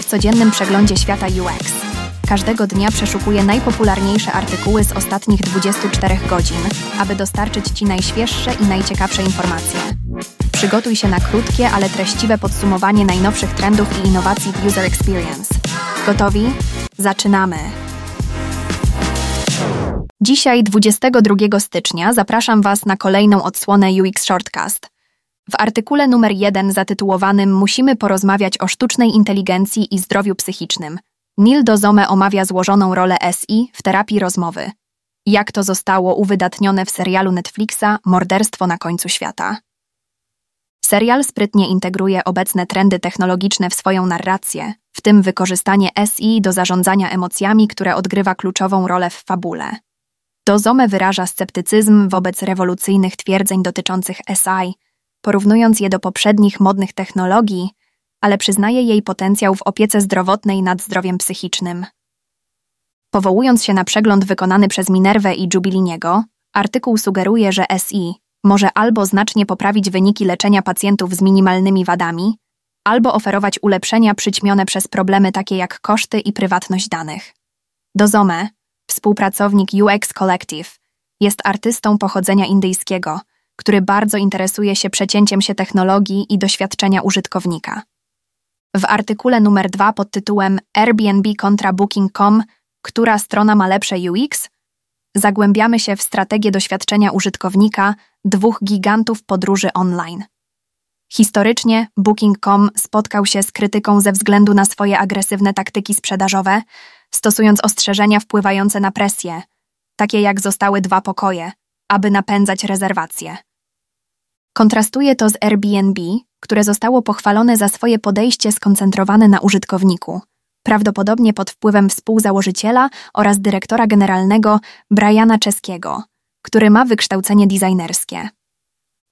W codziennym przeglądzie świata UX. Każdego dnia przeszukuję najpopularniejsze artykuły z ostatnich 24 godzin, aby dostarczyć Ci najświeższe i najciekawsze informacje. Przygotuj się na krótkie, ale treściwe podsumowanie najnowszych trendów i innowacji w User Experience. Gotowi? Zaczynamy! Dzisiaj, 22 stycznia, zapraszam Was na kolejną odsłonę UX Shortcast. W artykule numer 1 zatytułowanym Musimy porozmawiać o sztucznej inteligencji i zdrowiu psychicznym. Neil Dozome omawia złożoną rolę SI w terapii rozmowy. Jak to zostało uwydatnione w serialu Netflixa Morderstwo na końcu świata. Serial sprytnie integruje obecne trendy technologiczne w swoją narrację, w tym wykorzystanie SI do zarządzania emocjami, które odgrywa kluczową rolę w fabule. Dozome wyraża sceptycyzm wobec rewolucyjnych twierdzeń dotyczących SI, porównując je do poprzednich modnych technologii, ale przyznaje jej potencjał w opiece zdrowotnej nad zdrowiem psychicznym. Powołując się na przegląd wykonany przez Minerwę i Jubiliniego, artykuł sugeruje, że SI może albo znacznie poprawić wyniki leczenia pacjentów z minimalnymi wadami, albo oferować ulepszenia przyćmione przez problemy takie jak koszty i prywatność danych. Dozome, współpracownik UX Collective, jest artystą pochodzenia indyjskiego, który bardzo interesuje się przecięciem się technologii i doświadczenia użytkownika. W artykule numer 2 pod tytułem Airbnb kontra Booking.com, która strona ma lepsze UX, zagłębiamy się w strategię doświadczenia użytkownika dwóch gigantów podróży online. Historycznie Booking.com spotkał się z krytyką ze względu na swoje agresywne taktyki sprzedażowe, stosując ostrzeżenia wpływające na presję, takie jak zostały dwa pokoje, aby napędzać rezerwacje. Kontrastuje to z Airbnb, które zostało pochwalone za swoje podejście skoncentrowane na użytkowniku, prawdopodobnie pod wpływem współzałożyciela oraz dyrektora generalnego Briana Czeskiego, który ma wykształcenie designerskie.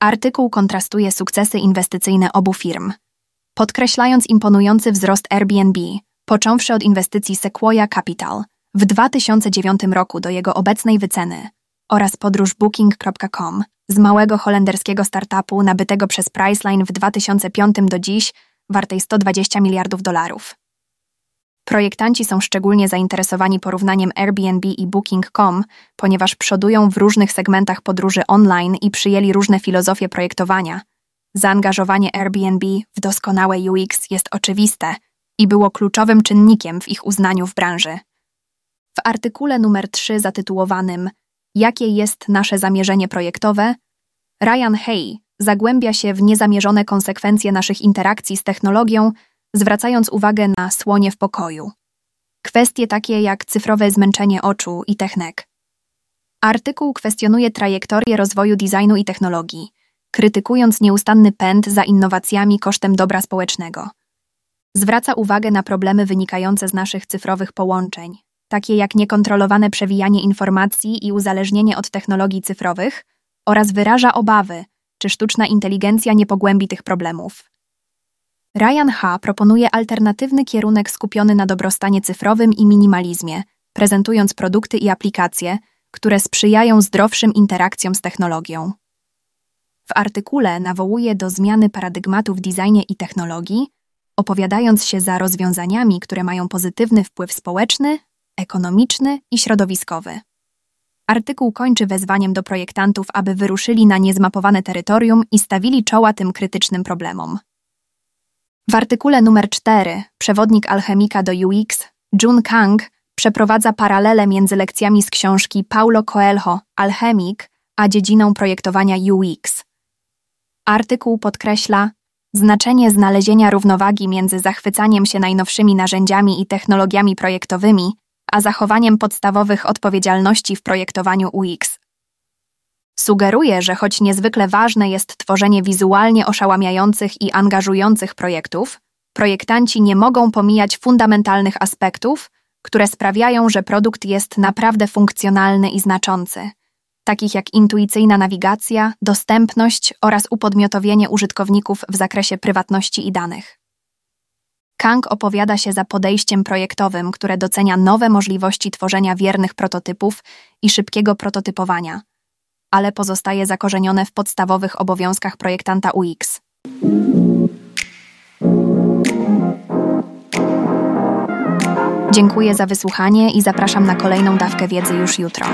Artykuł kontrastuje sukcesy inwestycyjne obu firm, podkreślając imponujący wzrost Airbnb, począwszy od inwestycji Sequoia Capital w 2009 roku do jego obecnej wyceny oraz podróż Booking.com z małego holenderskiego startupu nabytego przez Priceline w 2005 do dziś wartej 120 miliardów dolarów. Projektanci są szczególnie zainteresowani porównaniem Airbnb i Booking.com, ponieważ przodują w różnych segmentach podróży online i przyjęli różne filozofie projektowania. Zaangażowanie Airbnb w doskonałe UX jest oczywiste i było kluczowym czynnikiem w ich uznaniu w branży. W artykule numer 3 zatytułowanym Jakie jest nasze zamierzenie projektowe? Ryan Hay zagłębia się w niezamierzone konsekwencje naszych interakcji z technologią, zwracając uwagę na słonie w pokoju. Kwestie takie jak cyfrowe zmęczenie oczu i technek. Artykuł kwestionuje trajektorię rozwoju designu i technologii, krytykując nieustanny pęd za innowacjami kosztem dobra społecznego. Zwraca uwagę na problemy wynikające z naszych cyfrowych połączeń, takie jak niekontrolowane przewijanie informacji i uzależnienie od technologii cyfrowych, oraz wyraża obawy, czy sztuczna inteligencja nie pogłębi tych problemów. Ryan H. proponuje alternatywny kierunek skupiony na dobrostanie cyfrowym i minimalizmie, prezentując produkty i aplikacje, które sprzyjają zdrowszym interakcjom z technologią. W artykule nawołuje do zmiany paradygmatu w designie i technologii, opowiadając się za rozwiązaniami, które mają pozytywny wpływ społeczny, ekonomiczny i środowiskowy. Artykuł kończy wezwaniem do projektantów, aby wyruszyli na niezmapowane terytorium i stawili czoła tym krytycznym problemom. W artykule numer 4 przewodnik alchemika do UX Jun Kang przeprowadza paralele między lekcjami z książki Paulo Coelho Alchemik a dziedziną projektowania UX. Artykuł podkreśla znaczenie znalezienia równowagi między zachwycaniem się najnowszymi narzędziami i technologiami projektowymi a zachowaniem podstawowych odpowiedzialności w projektowaniu UX. Sugeruje, że choć niezwykle ważne jest tworzenie wizualnie oszałamiających i angażujących projektów, projektanci nie mogą pomijać fundamentalnych aspektów, które sprawiają, że produkt jest naprawdę funkcjonalny i znaczący, takich jak intuicyjna nawigacja, dostępność oraz upodmiotowienie użytkowników w zakresie prywatności i danych. Kang opowiada się za podejściem projektowym, które docenia nowe możliwości tworzenia wiernych prototypów i szybkiego prototypowania, ale pozostaje zakorzenione w podstawowych obowiązkach projektanta UX. Dziękuję za wysłuchanie i zapraszam na kolejną dawkę wiedzy już jutro.